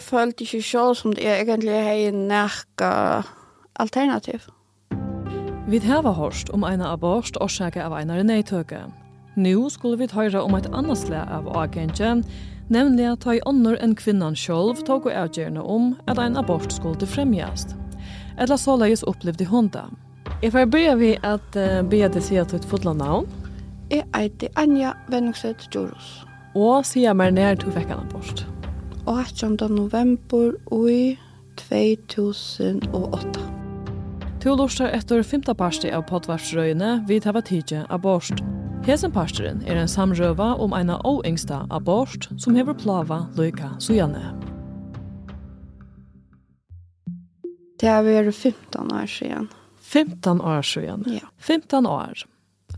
jeg følte ikke selv som det egentlig er en nærke alternativ. Vi har hørt om en abort og sjekke av en nøytøke. Nå skulle vi høre om et annet slag av agentje, nemlig at ta i ånder enn kvinnan selv tok og avgjørende om at en abort skulle til fremgjest. Eller så løyes opplevde hun det. Jeg får begynne vi at uh, be deg si at du fotla navn. Jeg heter Anja Venningset Joros. Og sier meg nær du fikk en abort. 18. november i 2008. Tu lortar etter femta parsti av potvarsrøyene vi tar tidje abort. Hesen parsteren er en samrøva om eina oengsta abort som hever plava Løyka Sujane. Det er vi 15 år siden. 15 år siden? Ja. 15 år.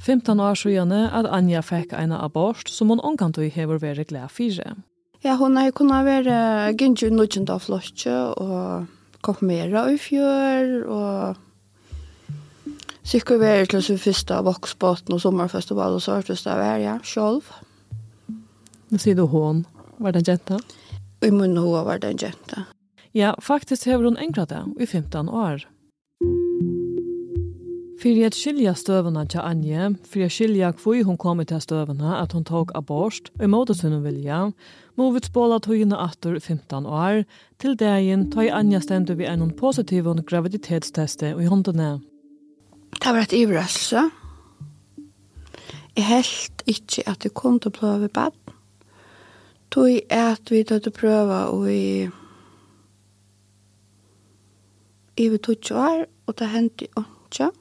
15 år siden at Anja fikk eina abort som hun omkantøy hever vært glad fire. Ja, hon har kunnat vara gynju nudgen av flotje och konfirmera i fjör och Sikkert være til sin første voksbåten og sommerfestival og så hørtes det være, ja, sjolv. Nå sier du hon. Var det en jenta? I munnen hon var det en jenta. Ja, faktisk har hun enkrat det i 15 år. Fyrir at skilja støvuna til Anje, fyrir at skilja kvui hun kom til støvuna at hun tok abort, og i måte hun vilja, må vi spåla tøyene atter 15 år, til dagen tøy Anja stendur vi en positiv og graviditetsteste i håndene. Det var et ivrøse. Jeg helt ikke at jeg kom til å prøve bad. Tøy er at vi tøyde prøve og i i vi tog år, og det hendte ikke.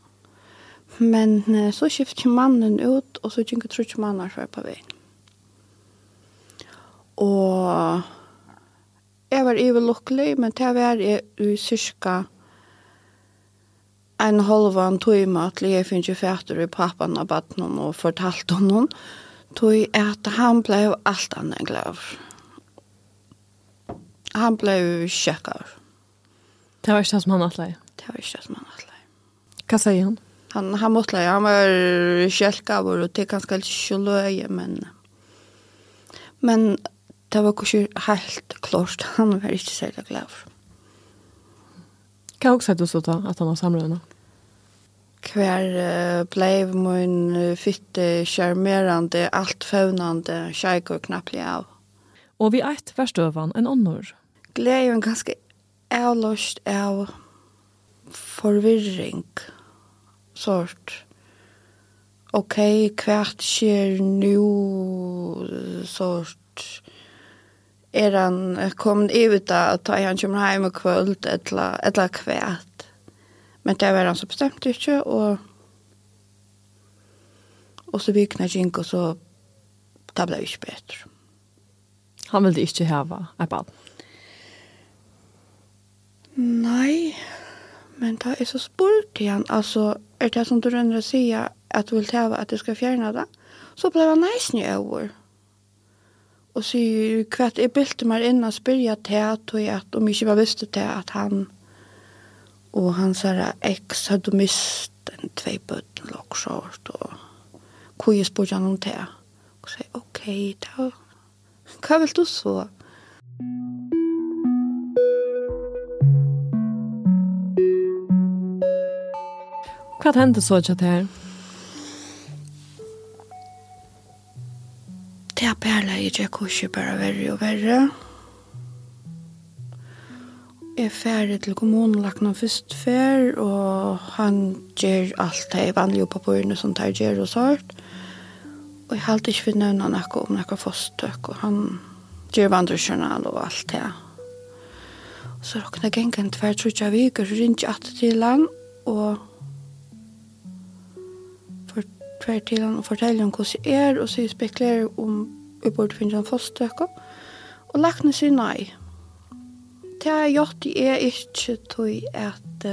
Men uh, så skiftet mannen ut, og så gikk jeg trodde mannen før på veien. Og jeg var ivel lukkelig, men det var jeg i cirka en halvan tøyma til jeg finnes jo fætter i pappan og baden og fortalte honom, tøy at han ble alt annet glad. Han ble sjekkar. Det var ikke det som han atleie? Det var ikke det som han atleie. Hva sier han? han han måste han var självgåvor och det kanske lite sjölöje men men det var kanske helt klart han var inte så där glad. Kan också du så ta att han har samlarna. Kvar blev min fitte charmerande allt fånande kärk och knapplig av. Och vi ett förstörvan en annor. Glädjen ganska avlöst av forvirring. Mm sort. Ok, kvært skjer nu sort? Er han kommet ut da, ta han kommer hjem og kvöld etla, etla kvært men det var han så bestemt ikke og og så vikna Jink og så det ble ikke bedre Han ville ikke hava et bad? Nei, men da er så spurt igjen, altså er det som du rønner å si at du vil täva at du skal fjerne det. Så blev han nice i över. Og så hva jeg bilte meg inn og spyrja tät och at om ikke var visste til at han och hans här ex hadde mist en tvei två bötten og och jeg spurte han om det. Og så ok, da, hva vil du så? Thank you. Hva hendte så ikke det her? Det er bare jeg ikke kurser bare verre og verre. Jeg er ferdig til kommunen lagt noen først før, og han gjør alt det vanlige på bøyene som tar gjør og sånt. Og jeg halte ikke finne unna noe om noe forstøk, og han gjør vandrejournal og alt det. Og så råkne gengen tvær tror jeg vi, og så rinner jeg alltid til han, og fer til han og forteller om hvordan det er, og så spekulerer om vi burde finne en fostøkker. Og lakene sier nei. Det har gjort det er ikke til at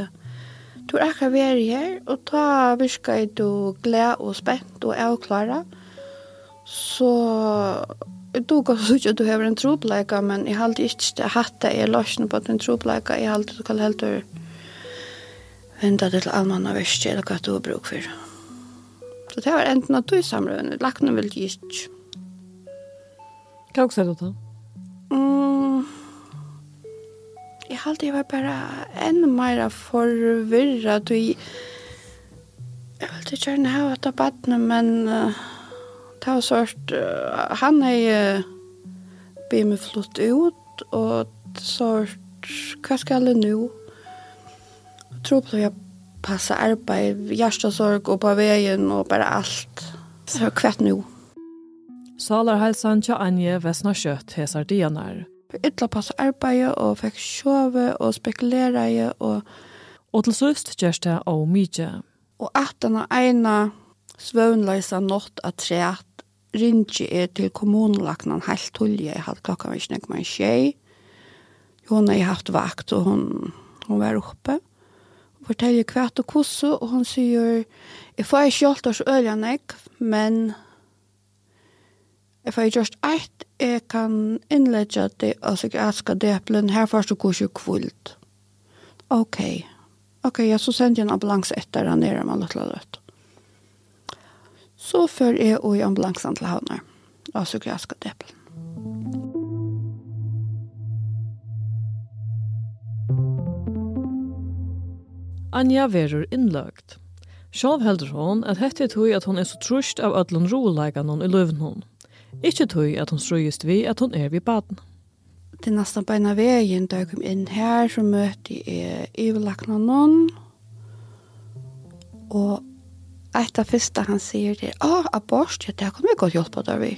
du er ikke vært her, og da virker du glad og spent og avklaret. Så du kan så ikke at du har en trobleika, men jeg har ikke hatt det i løsene på at en trobleika, jeg har alltid du kan helt vente til allmannen av verste, eller hva du har bruk for. Så det var enten at du samrøvende, lakene vil gi ikke. Hva også er det da? Mm, jeg halte jeg var bare enda mer forvirret, og jeg, jeg ville ikke gjerne ha et av badene, men uh, det var sort, uh, han er uh, blir meg flott ut, og sort, hva skal jeg nå? Jeg tror på det, jeg passa arbeid, hjertesorg og på veien og bare alt. Så kvett nå. Salar halsan tja Anje Vesna Kjøtt hesar dianar. Ytla passa arbeid og fikk sjove og spekulera i og... Og til søst gjørs det av mykje. Og at denne ene svøvnleisa nått av treet rinje er til kommunelagnan helt tulje. Jeg hadde klokka var ikke nek man tjej. Hun har haft vakt og hon, hon var oppe. Mm forteller kvart og kosse, og hun sier, jeg får ikke hjalt oss øl jeg, men jeg får gjort et, jeg kan innlegge det, og jeg elsker det, her først og kosso kvult. Ok, ok, ja, så sender jeg en ambulans etter den nere med litt løtt. Så før jeg og i ambulansen til havner, altså jeg elsker det, Anja verur innløgt. Sjálv heldur hon at hette tøy at hon er så trusht av ödlun roleikan i løven hon. Ikkje tøy at hon strøyist vi at hon er vi baden. Til er nesten beina veien da jeg kom inn her, så møtte jeg ivelakna noen. Og etter første han sier det, «Å, ah, abort, ja, det kan vi godt hjelpe deg vi».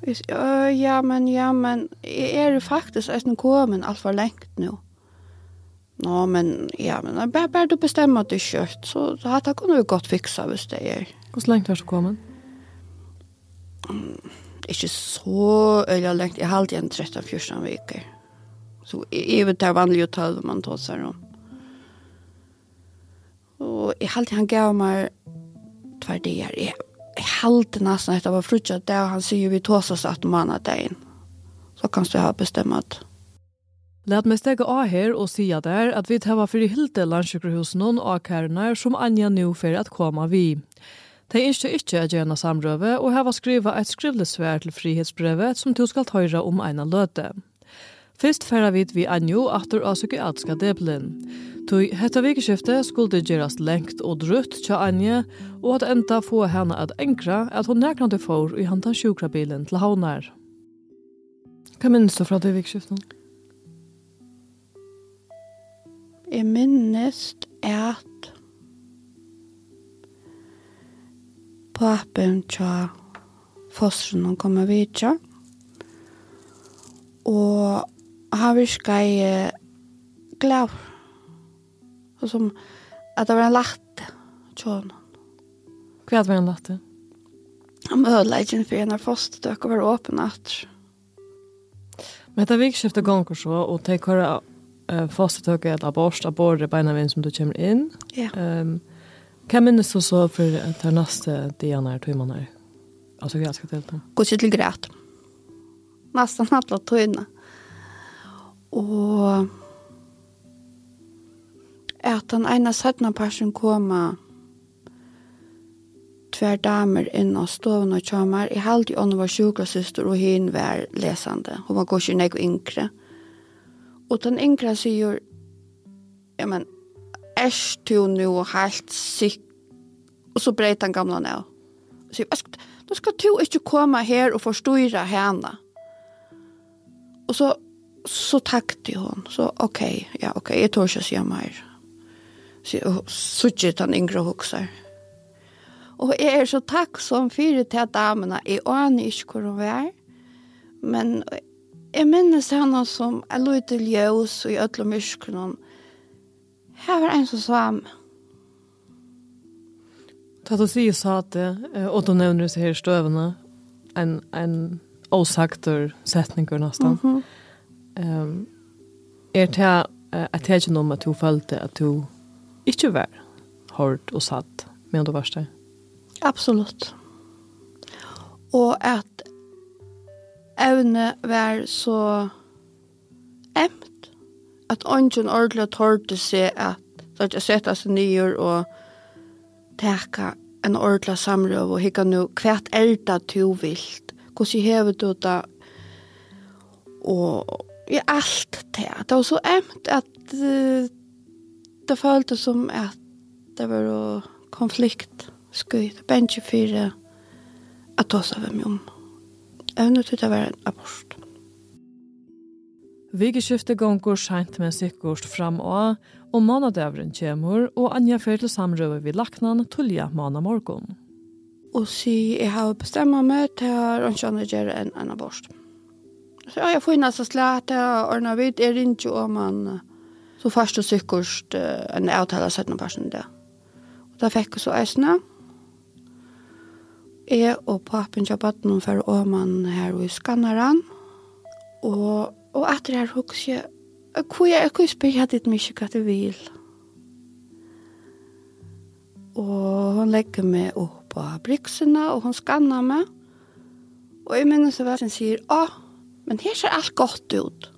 Og jeg sier, «Ja, men, ja, men, jeg er jo faktisk eisen kommet alt for lengt nå». Nå, men ja, men bare, bare du bestemmer at det er kjøtt, så, så dette kunne vi godt fiksa hvis det er. Hvor lenge har du kommet? Mm, ikke så øyelig lengt. Jeg har alltid en 13-14 veker. Så jeg vet det er vanlig å ta det man tar seg om. Og jeg har alltid han gav meg tvær det er. Jeg, jeg har alltid nesten etter å være frutja det, og han sier vi tar oss at man manna dagen. Så kan du ha bestemt Lat meg stega av her og sija der at vi tava fyrir hilde landsjukkerhusen og akærene som Anja nu fer at koma vi. De ønsker ikke å gjøre samrøve og hava skriva et skrivlig svær til frihetsbrevet som du skal tøyre om eina løte. Fyrst færa vid vi Anjo atter av psykiatriska deblen. Tøy hetta vikeskifte skulle gjerast lengt og drutt tja Anje, og at enda få henne at enkra at hun nekrande får i hantan sjukrabilen til havnar. Hva minnes du fra det vikeskiftet? Jeg minnest at papen tja fostren hun av vidtja. Og han virka i glav. Og som at det var en latte tja henne. Hva var en latte? Han mødla ikke for en av fosterdøk og var åpen at. Men det er vikskiftet ganger så, og det er uh, tog eller abort, abort er beina vinn som du kommer inn. Ja. Um, hva minnes du så for de neste dagene när två månader. Altså, hva skal til det? Gå ikke til greit. Nesten alle tøyene. Og at den ene søttene personen kommer tvær damer inn og stoven og kjømmer. Jeg halte jo var sjukrasøster, og hun var lesende. Hun var går ikke nek og yngre. Og den yngre sier, ja, men, er du nå helt sikk? Og så breit den gamle ned. Og sier, Øsk, nå skal du ikke komme her og forstyrre henne. Og så, så takte hun. Så, ok, ja, ok, jeg tør ikke å si mer. Så, og så ikke den yngre hokser. Og jeg er så takksom for til damene. Jeg aner ikke hvor hun er. Men Jeg minnes henne som er lov til ljøs og i ødel og myskene. Her var en som sa meg. Ta du sier sa det, og du nevner disse her støvene, en, en åsakter setninger nesten. Mm -hmm. um, er det at jeg ikke noe med at du følte at du ikke var hård og satt, med du var det? Absolutt. Og at evne var så emt at ongen ordentlig tårte seg at så at jeg setter seg nye og teka en ordentlig samrøv og hikka nu hvert elda du vilt? Hvordan hever du det og i alt det det var så emt at uh, det føltes som at det var konflikt skøy det bensje fire at ta seg hvem om evne til å være en abort. Vigeskiftet gonger sent med sikkert fram og og månadøveren kommer, og Anja fer til samrøve vid laknan tulja månad morgen. Og si, jeg har bestemmet meg til å ønskjønne gjøre en, en abort. Så ja, jeg får inn altså slæt, og ordner vidt, er ikke om man, så først og sikkert en avtale av 17 personer det. Og da fikk jeg så eisene, Jeg og papen til baden for åman her i skanneren. Og, og etter her hos jeg, hvor jeg kunne spør jeg ditt mye hva du vil. Og hun legger meg opp på briksene, og hun skanner meg. Og jeg minnes at hun sier, å, men her ser alt godt ut.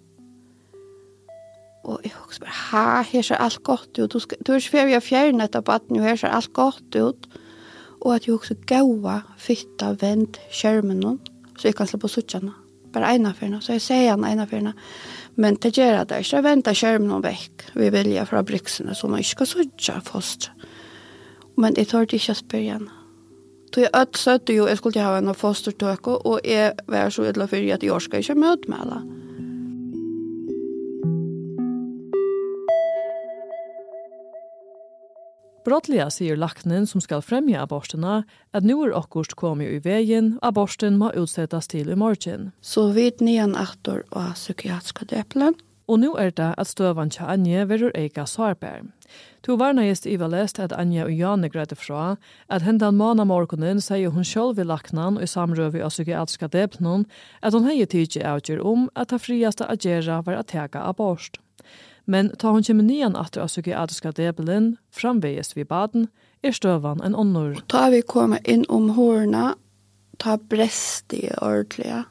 Og jeg husker bare, ha, her ser alt godt ut. Du, du er ikke ferdig å fjerne etter baden, og her ser alt godt ut. Og Og at jeg også gaua fitta vend skjermen noen, så jeg kan slå på suttje. Bare ene fyrna, så jeg sier han ene fyrna. Men det gjør at jeg ikke venter skjermen noen vekk. Vi vilja fra briksene, så man ikke skal suttje fast. Men jeg tar det ikke å spørre henne. Så jeg ødt jo, jeg skulle ha en fostertøk, og jeg var så ydelig for at jeg skal ikke møte med henne. Brottliga sier laknen som skal fremja abortena at nu er okkurst komi i vegin, aborten må utsettes til i morgen. Så vid nian aktor og psykiatriska døplen. Og nu er det at støvan til Anje verur eika sarper. To varna gist Iva lest at Anja og Janne greide fra at hendan måna morgonen sier hun sjolv i laknan og i samrøvi av psykiatriska døplen at hun hei tidsi avgjør om at det friaste agera var at teka abort men ta hon kjem nian atter av psykiatriska debelen, framvegist vi baden, er støvan en onnur. Ta vi koma inn om hårna, ta brest i ordelig,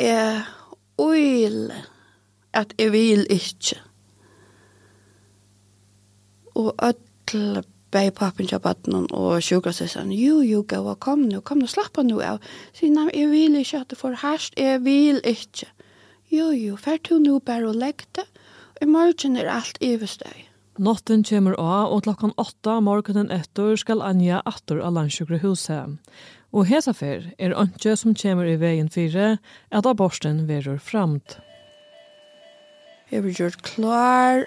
er oil at jeg vil ikke. Og ødel bei pappen til baden og sjukrasessan, jo, jo, gav, kom nu, kom nu, slappa nu av. Sier, nei, jeg vil ikke at det får herst, jeg vil ikke. Jo, jo, fer du nu bare og legg det, i morgen er alt iverstøy. Notten kommer av, og klokkan åtta morgenen etter skal Anja atter av landsjukre huset. Og hesafer er ønske som kommer i veien fire, at aborsten verur framt. Jeg blir gjort klar,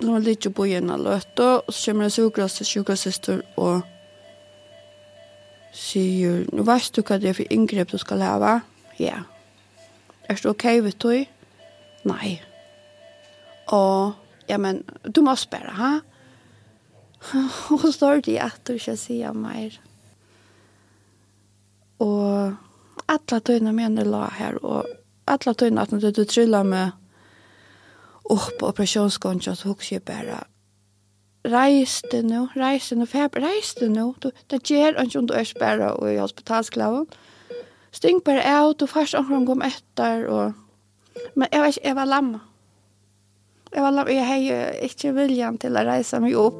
nå er litt på igjen av løte, og så kommer jeg sjukrast til sjukrasister og sier, nå vet du hva det er for inngrep du skal leve? Ja. Er det ok, vet du? Nei. Og ja men du må spørre, ha? Og så står det at du ikke sier mer. Og alle tøyene mener la her, og alle tøyene at du, du trylla med opp på operasjonskontra, så husker jeg bare, reis det nå, reis det nå, reis det nå, du, det gjør ikke om du er spørre og i hospitalsklaven. Sting bare av, du først omkring kom etter, og, men jeg var, jeg var lamma. Jag var jag hej ikke viljan till å reise mig upp.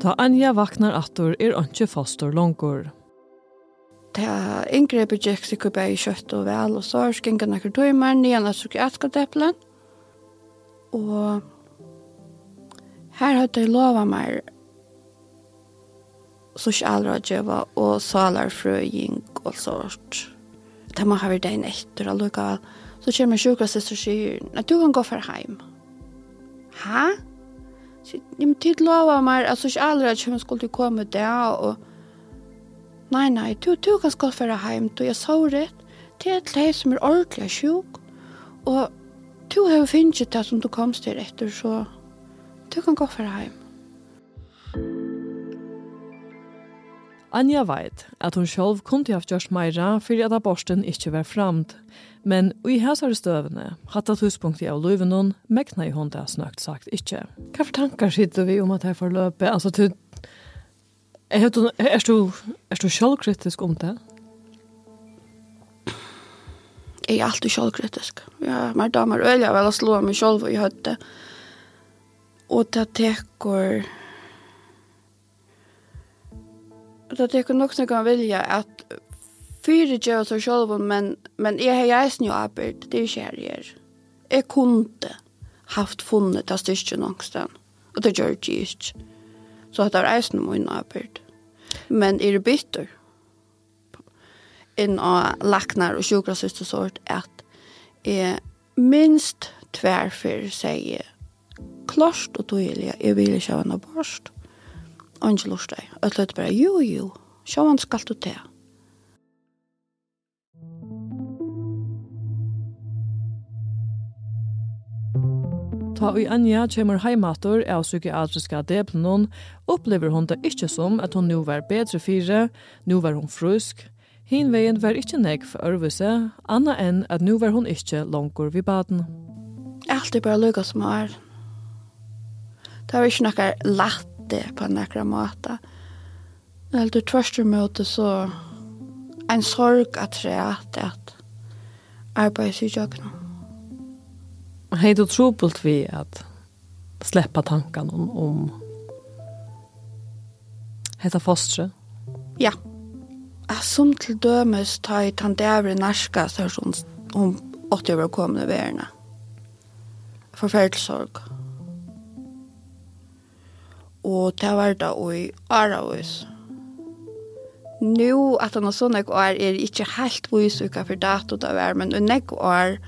Ta Anja vaknar attor er ikke fastor langer. Ta yngre begykt seg oppe i kjøtt og vel, og så er skinket noen tøymer, nyan av psykiatrikadeppelen. Og her hadde jeg lovet meg sosialrådgjøver og salarfrøying og sånt. Det må ha vært det en etter og lukket, så kommer sjukrasist og sier, nei, du kan gå for heim. Hæ? Så, ja, men tid lover meg at sosialrådgjøver skulle komme der, og nei, nei, du, du kan gå for heim, du er såret, det er et leir som er ordentlig sjuk, og du har jo finnet det som du komst til etter, så du kan gå for heim. Anja veit at hun sjálv kunde haft gjørst meira fyrir at aborsten ikkje var framt. Men ui hæsar støvene, hatt at huspunkti av løyven hun, mekna i hon det snøgt sagt ikkje. Hva for tankar sitter vi om at her forløpet? Altså, du, er, du, er, du, er du sjálvkritisk om det? Jeg er alltid sjálvkritisk. Ja, mer damer øyla vel å slå meg sjálv i høtte. Og det teker det tycker nog så kan vilja at fyra gör så själv men men är här jag är ju arbet det är kärjer. Jag kunde haft funnet det styrken någonstans. Og det gjør det ikke. Så det det är ju min arbeid. Men er det bytter inn av laknar og sjukrasist og sort at jeg minst tverfer sier klart og tydelig, jeg vil ikke ha en abort. Angel Lorstøy. Og jeg bare, jo, jo, sjå han skal du til. Ta i Anja kommer heimator av psykiatriska deplenon, opplever hun det ikke som at hun nå var bedre fire, nå var hun frusk. Hinveien var ikke nek for ørvise, anna enn at nå var hun ikke langer vid baden. Alt er bare lukket som er. Det var ikke noe det på några måte. Eller du tvärst så en sorg at tre at at arbeids i jøkna. Hei du trobult vi at släppa tankan om om hetta fostre. Ja. Jeg som til dømes ta i tandævre norska, så hun, hun åtte over kommende verna. Forferdelig sorg og det var da i Araus. Nå, at han og sånne år er ikke helt vis for dato det var, men i nek år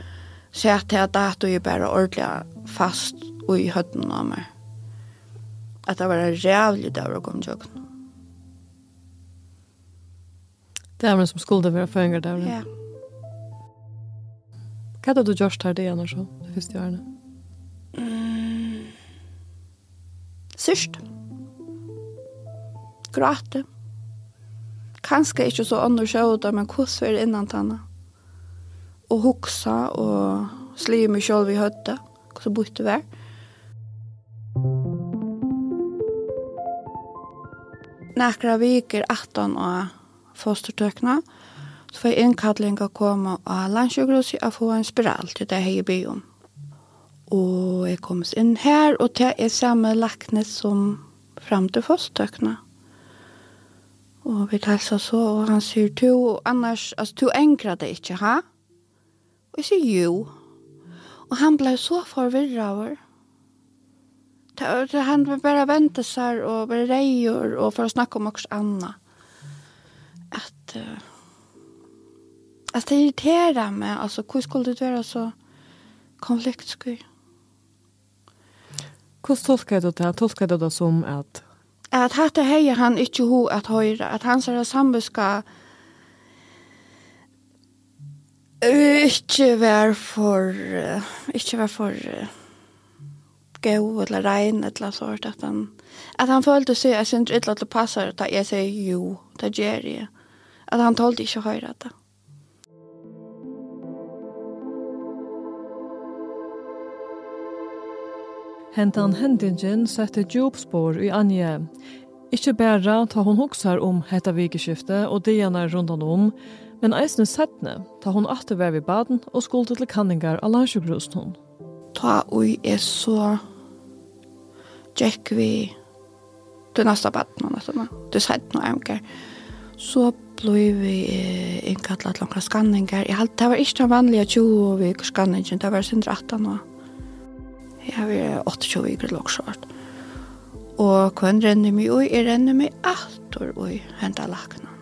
ser jeg til dato er bare ordentlig fast og i høtten av meg. At det var en rævlig dag å komme til Det er man som skulle være føringer der. Ja. Hva hadde du gjort her det, Anders, det første årene? Mm Sørst. Gråte. Kanskje ikke så andre sjøvda, men hvordan er det innan tanna? Og hoksa og sliv meg sjølv i høyde, hvordan borte vær. Nækra viker 18 og fostertøkna, så får jeg innkalling å komme av landsjøgrus og få en spiral til det jeg bygde om. Og jeg kom inn her, og det er samme lakne som fram til fostøkene. Og vi kalsa så, og han sier, du, annars, altså, du engrer det ikke, ha? Og jeg sier, jo. Og han ble så forvirret over. Han bare vente seg, og bare reier, og for å snakke om noe annet. At, uh, at det irriterer meg, altså, hvor skulle det være så konfliktskyr? Hvordan tolker du det? Tolker du det som at... At hatt heier han ikke ho at høyre, at han hans er sambuska ikke vær for, ikke vær for uh, gau eller regn eller sånt, at han, at han følte seg, jeg synes ikke at det passer, at jeg sier jo, det gjør jeg. At han tålte ikke høyre det. Hentan hendingen sette djupspår i Anje. Ikke bare ta hun hoksar om hetta vikeskiftet og diana rundan om, men eisne settne ta hun atter vær i baden og skulde til kanningar av landsjukrusen hun. Ta ui er så tjekk vi til neste baden og neste til settne og emker. Så blei vi innkallat langt skanningar. Jeg halte, det var ikke den vanlige 20 viker skanningen, det var sin 18 og Jeg har vært 28 viker loksjort. Og kvann renner meg ui, jeg renner meg alt og ui, henta lakna.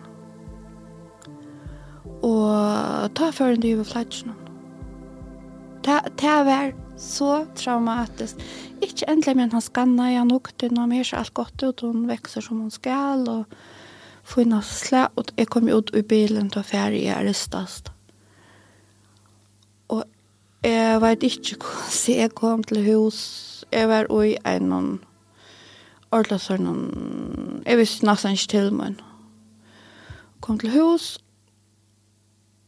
Og ta føren du i flatsjonen. Ta, ta vær så traumatisk. Ikke endelig, men han skanna i han ukte, og mer så alt godt ut, hun vekser som hun skal, og finnes slä, og jeg kom ut i bilen til å ferie arrestast. Jeg vet ikke hvordan jeg kom til hus. Jeg var i en ordentlig sånn... Jeg visste nesten ikke til, meg. Kom til hus,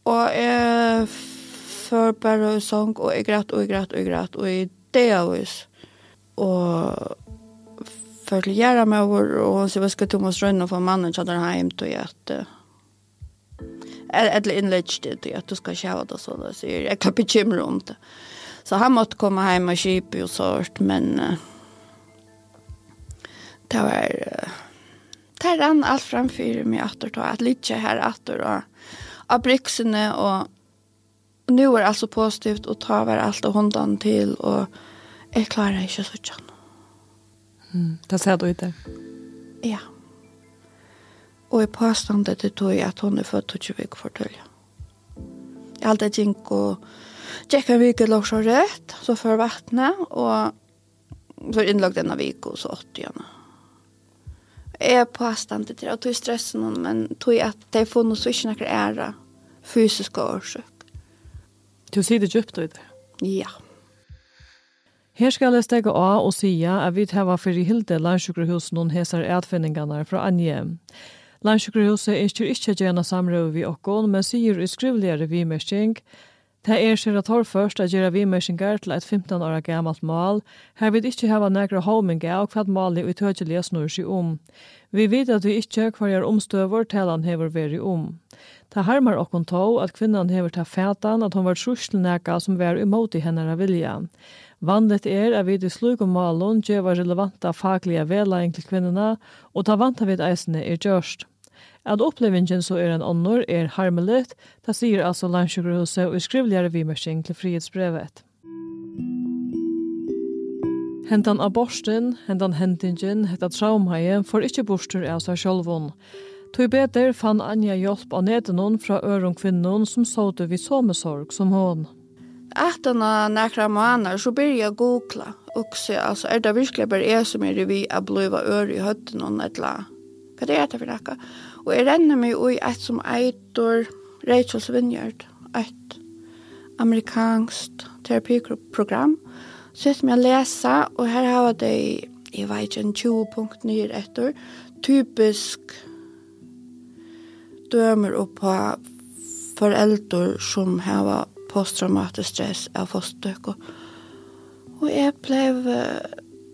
og jeg før bare og sang, og jeg græt, og jeg græt, og jeg græt, og jeg det av oss. Og før til gjøre meg over, og hun sier, hva skal Thomas Rønne få mannen til at han har til at... Uh, eller inlägg det att du skal köra det så där så jag kan om det. Så han måste komma hem och köpa och sånt men uh, det var uh, det rann allt framför mig att ta att litt här att og av brixene och nu är alltså positivt og ta var allt och hundan till och jeg klarer ikke så tjockt. Mm, det ser du ut Ja. Og jeg påstande til tog at hun er født 20 vik for tølja. Jeg hadde jeg gikk og en vik låg så rett, så før vattnet, og så innlagt denne vik og så åtte gjerne. Jeg er påstande til at tog stressen hun, men tog at det er funnet så ikke noe ære fysiske årsøk. Du sier det djupt ut? Ja. Her skal jeg stege av og sige at vi tar for i hilde landsjukkerhusen og hesar etfinningene fra Anje. Ja. Landsjukkerhuset er ikke gjerne samråd vi okkon, men sier i skrivligere vimersing, Det er seg at hår først at gjøre vimersinger til et 15 år gammalt mål, her vil ikke hava nekra hominga og hva målet vi tøtjelige snur seg om. Vi vet at vi ikke hva gjør omstøver til han hever veri om. Det harmar okkon tå at kvinnan hever ta fætan at hon var trusl neka som var imot i hennara vilja. Vanligt er at vi til slug og malen gjør relevanta faglige velaing til kvinnerne, og ta vanta vid eisene er gjørst. At opplevingen så er en åndor er harmeligt, det sier altså landsjukkerhuset og skrivligere vimersing til frihetsbrevet. Hentan av borsten, hentan hentingen, hetta traumhaie, får ikkje borster av seg sjolvun. Tui beter fann Anja hjelp av nedenon fra øron kvinnon som såte vi somesorg som hon. Etter nekra måneder så blir jeg googla og se, altså, er det virkelig bare jeg som er vi å blive øre i høtten og et eller annet? Hva er det for nekka? Og jeg renner meg i et som eitor Rachel's Vineyard, et amerikanskt terapiprogram. Så jeg som jeg leser, og her har jeg det, jeg vet ikke, en 20 punkt nye etter, typisk dømer opp på foreldre som har posttraumatisk stress av fosterstøk. Og jeg ble,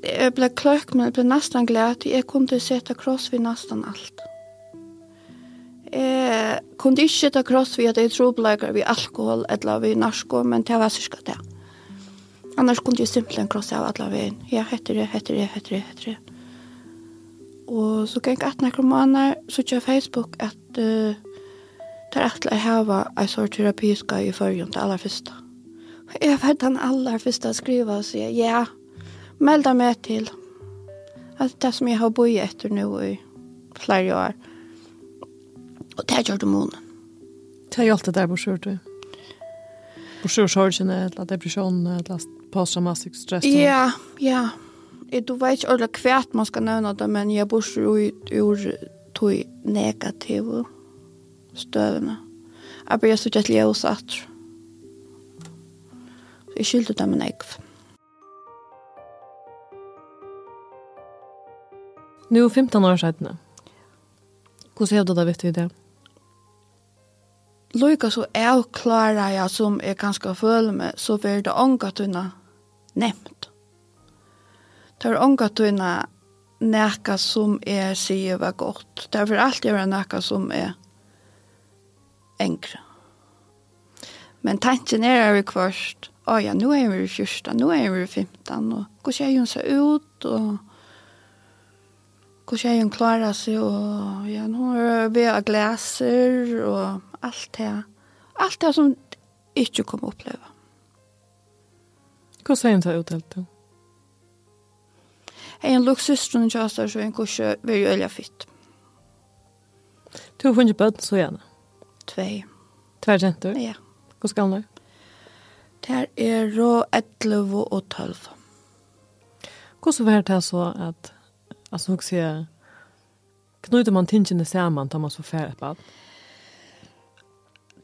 jeg ble kløk, men jeg ble nesten glad jeg kunne sette kross ved nesten alt. Eh, kunde ikke ta kross vi at jeg tror trobleikar vi alkohol eller vi narsko, men det var syrka det. Annars kunde jeg simpelthen kross av alle veien. Ja, heter det, heter det, heter det, heter det. Og så gikk jeg etter noen måneder, så kjør Facebook at uh, det er etter å heve en sort terapiska i førjen til aller første. Jeg vet den aller første skriver og sier, ja, meld deg med til. At det som jeg har boi etter nå i flere år, Og det gjør du månen. Det er jo alt det der borsur du. Borsur sorgene, eller depresjonen, eller posttraumatisk stress. Ja, ja. Du vet ikke ordentlig hvert man skal nevne det, men jeg borsur ut ur tog negative støvene. Jeg blir så gjett ljøs at jeg skyldte dem en egg. Nå 15 år siden. Hvordan er det da, vet du, det? Lika så er klara ja som er ganske føle med så för det ångatuna nämnt. Det är ångatuna näka som är sier var gott. Därför allt göra näka som är enkla. Men tanken är vi kvart, Ja, ja, nu är vi fyrsta, nå är vi 15 och går sig ju seg ut och hur tjejen klara sig och ja, nu har vi av glaser och allt det. Allt det som inte kommer uppleva. Hur ser inte ut helt då? Jag är en luxustron i tjastar så en kurs är ju öliga fitt. Du har funnit böten så gjerne? Tvei. Tvei jenter? Ja. Hur skal hon? Det er rå 11 og 12. Hvordan var det så at Alltså hon säger knyter man tingen samman tar man så färdigt på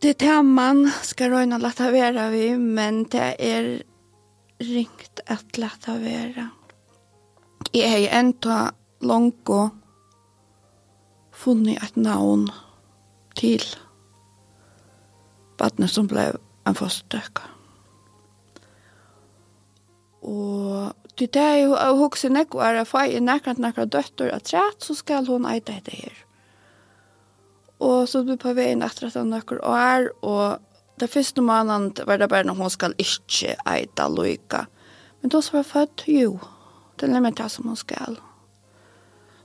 det tar man ska röna låta vara vi men det är ringt att låta vara jag har ju ändå långt och funnit ett namn till vattnet som blev en förstök och Det er jo å huske nekko er at jeg er nekkert nekkert døtter at rett, så skal hun eite dette her. Og så blir på veien etter at han nekker år, og det første måneden var det bare når hun skal ikke eite loika. Men da som var født, jo, det er nemlig det som hun skal.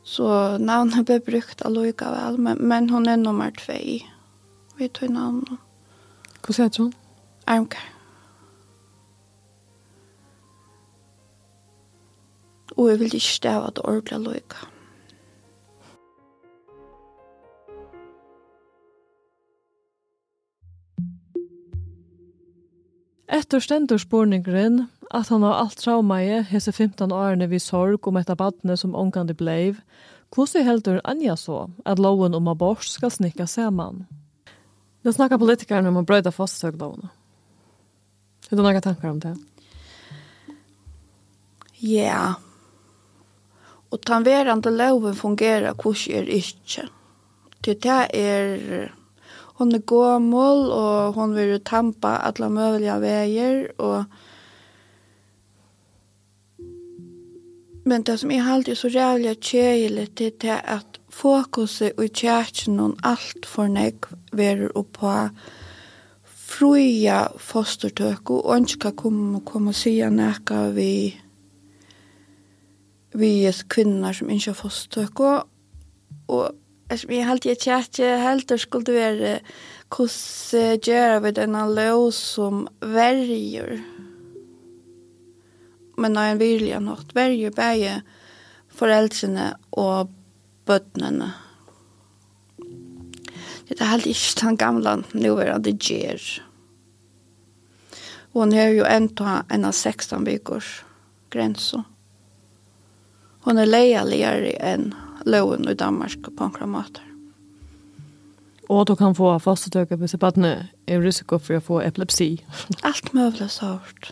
Så navnet ble brukt av loika vel, men, men hun er nummer tvei. Vi tog navnet. Hva sier du? Armkar. og jeg vil ikke stave at ordentlig løyka. Etter stendur spurningren at han har alt traumaje hese 15 årene vi sorg om etter badne som omgande bleiv, hvordan heldur Anja så at loven om abort skal snikka saman? Det snakkar politikerne om å brøyda fastsøglovene. Har du noen tankar om det? Ja, yeah. Og den verande loven fungerer hvordan er ikke. Til det er hon er gåmål, og hon vil tampa alla möjliga vägar, og Men det som jeg halte så rævlig kjeilig til det at fokuset i kjærkjen og alt for nek verer oppa fruja fostertøk og ønska kom, kom og sia nekka vi vi er kvinner som ikke har fostök og och eftersom har alltid är tjärtje helt skulle det vara hos göra vid denna lås som verger men när en vilja något verger bäge foreldrene og bøttene det er alltid ikke den gamla nuvarande ger. Hon har jo enda en av 16 bygårs grenser hon er leialigare enn loven i Danmark på en måter. Og du kan få fastetøke på sitt badne er risiko for å få epilepsi. Alt møvlig sort.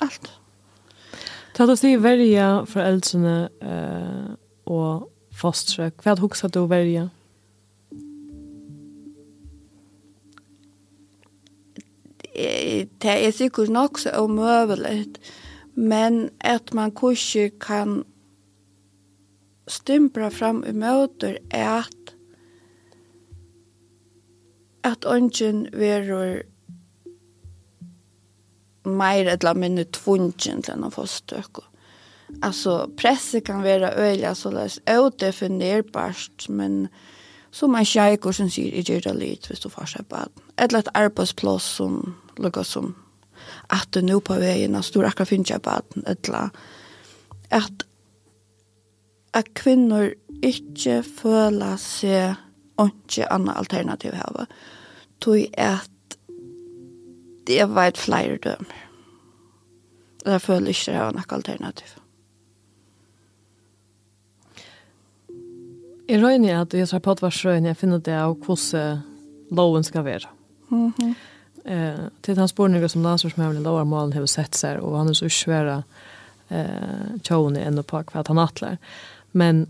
Alt. Ta du sier verja foreldrene eh, og fastetøk. Hva huksa du verja? Det er sikkert nok så omøvelig, men at man kanskje kan stympra fram i møter at at ungen verur meir eller minne tvungen til enn å få støk. Altså, presse kan være øyla så løs er udefinerbart, men som en kjeiker som sier, jeg gjør det litt hvis du får seg bad. Eller et arbeidsplass som lukker som at du nå på veien, at du akkurat finner seg bad, eller at at kvinnor ikkje føla seg ikkje anna alternativ hava. Tog at det var et flere dømer. Og jeg føler ikke det var noe alternativ. Jeg røyner at jeg tar på at var sjøen jeg finner det av hvordan loven skal være. Mm -hmm. eh, til den borninger som landsforsmøvlig lovarmalen har sett seg, og han er så svære eh, tjående enda på hva han atler. Eh, Men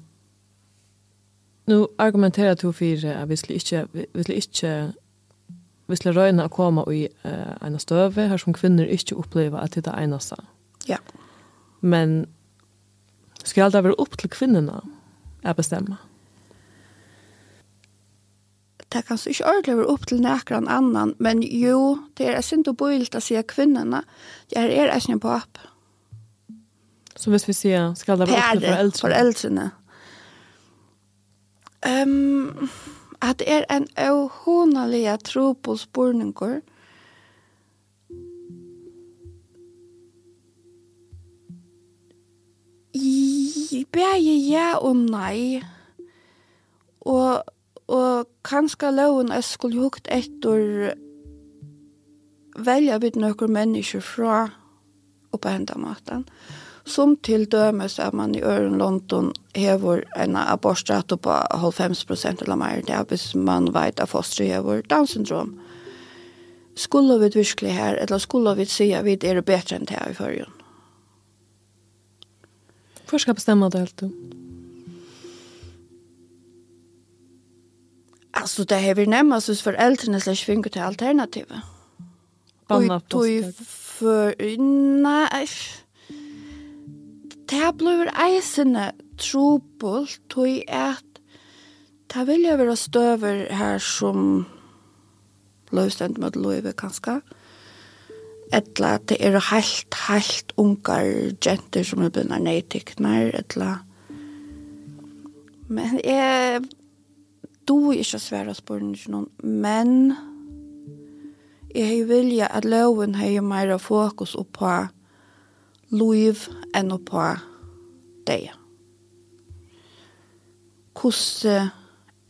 nu argumenterar du för att vi skulle inte vi skulle inte vi skulle röna att komma i uh, en stöve här som kvinnor inte upplever att det är enasta. Ja. Men ska det vara upp till kvinnorna att bestämma? det kan ikke ordentlig være opp til nekran annan, men jo, det er synd og bøylt å si kvinnerne, är er en på opp, Så hvis vi sier, skal det være opp til foreldrene? foreldrene. Um, at det er en avhåndelig tro på spørninger. Begge ja og nei. Og, og kanskje loven jeg skulle hukt etter velja vidt noen mennesker fra oppe hendet maten. Mm Som til dømes at man i øren London hever en abortstrato på 90 % eller mer, det er hvis man vet at foster hever Down-syndrom. Skulle vi virkelig her, eller skulle vi si at vi er bedre enn det her i førjen? Hvor skal bestemme det helt du? Alltså det har vi nemmest hos föräldrarna slash finner till alternativet. Banna på för Nei, det blir eisende trobult, tog at det vil jeg være støver her som løvstend med løyve, kanskje. Etla at det er helt, helt ungar jenter som er begynner nøytikner, etla. Men jeg do ikke svære spørsmål, men jeg vilja at loven har mer fokus på liv enn på deg. Hvordan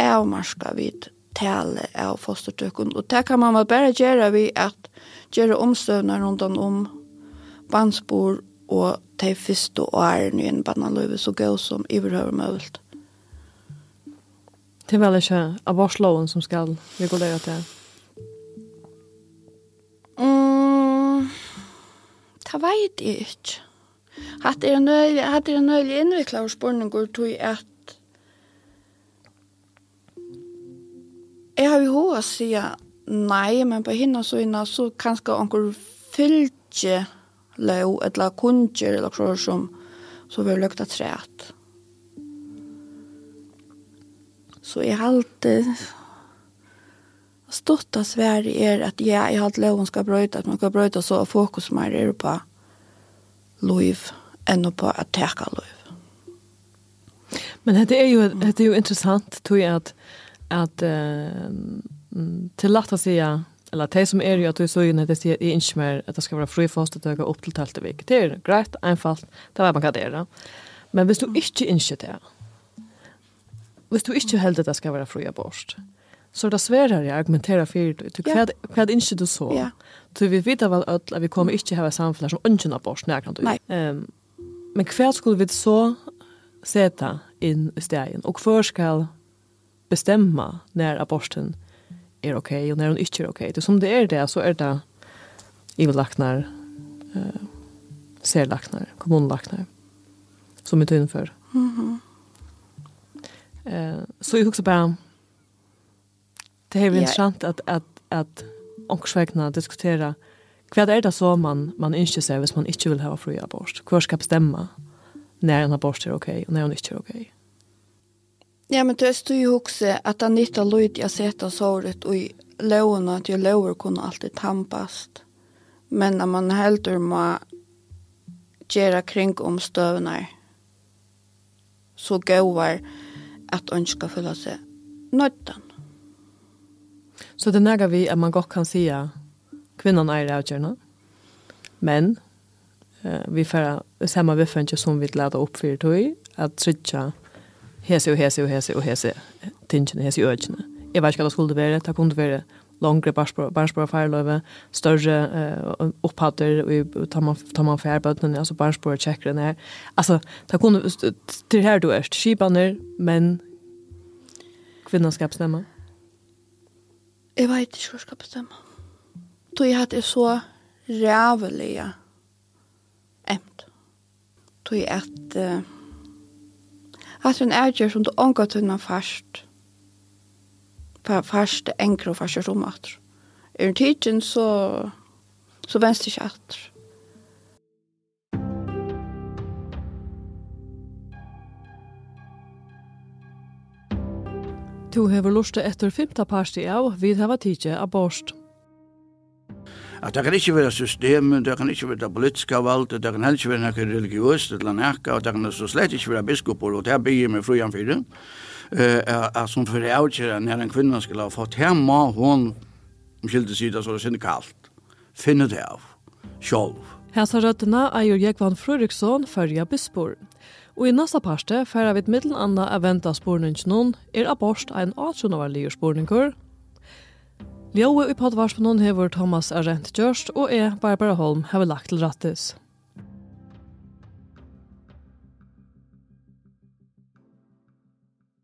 er man skal vi tale av fostertøkken, og det kan man vel bare gjøre ved at gjøre omstøvende rundt om bandsbord og de første årene i en bannaløyve så gøy som i behøver møvelt. Det er vel ikke abortloven som skal regulere til? Mm, Det vet jeg ikke. Hatt er nøylig, hatt er nøylig innviklet hos spørninger til at jeg har jo hva å si nei, men på hinna så inna så kanskje onker fylgje lov, eller kunnjer, eller så som så vi lukta træt. Så jeg halte Stått av Sverige er at ja, jeg har hatt loven skal brøyta, at man kan brøyta så fokus mer er på liv enn på at teka liv. Men det är ju det är ju intressant tror jeg, att att uh, till att ja, eller det som är ju att du så ju när det är inte mer att det ska vara fri fast att öka upp till. Det är greit, enkelt. Det var man kan det. Men hvis du inte inser det. Hvis du inte heldig at det ska vara fri abort så det svärare att argumentera for det. Hva er det ikke du så. Ja. Så vi vet väl att vi kommer inte ha samfällar som ungen abort när kan du. Ehm men hva skulle vi så sätta in i stegen och hva skal bestämma när aborten är okej okay, och när hon inte är okej. Okay. Det som det är det så är det i laknar, eh uh, ser lacknar, kommunlacknar som är tunn för. Mhm. Mm eh -hmm. uh, så jag också bara Det är ju intressant att att att också diskutera vad är det så man man inte ser hvis man inte vill ha fri abort. Hur ska bestämma när en abort är okej okay och när hon inte är okej? Okay? Ja, men det är ju också att han inte lojt jag sett och såret och i loven att ju lover kunde alltid tampast. Men när man helt ur man gera kring om stövnar så gåvar att önska fylla sig nöjtan. Så det nægger vi at man godt kan si at kvinnan er det avgörna. Men eh, vi får samma viffenke som vi leder opp for tog at trycka hese og hese og hese og hese tingene, hese och ögene. Jag vet ikke hva det skulle være, Det kunde vara långre barnsbara färlöve, større eh, opphatter, og tar man, tar man färbötnen, alltså barnsbara tjekkere här. Altså, det kunne, til her du er, skibaner, men kvinnan ska bestämma. Jeg vet ikke hva jeg skal bestemme. Då jeg hadde så rævelig emt. Då jeg at uh, at en ægjør som du omgå tunna fast fast enkro fast som atter. Er en tidsen så så venst ikke at Du hever lusta etter femta parti av vid hava tidsje borst At det kan ikke være systemet, det kan ikke være det politiske valget, det kan heller ikke være noe religiøst eller noe, og det kan så slett ikke være biskoper, og det er bygget med frujan fyrir, uh, som fyrir avgjere når en kvinne skal ha fått hemma, hun, om skilde sida, så er det sinne kallt, finne det av, sjolv. Hesa røttene er jo Jekvann Frøriksson, fyrja bispor. Og i nasta parste færa vi middelen anna er venta spurningen er abort ein 18-årlig spurninger. Ljøe i podvarspenon hever Thomas Arendt Gjørst og er Barbara Holm hever lagt til rattes.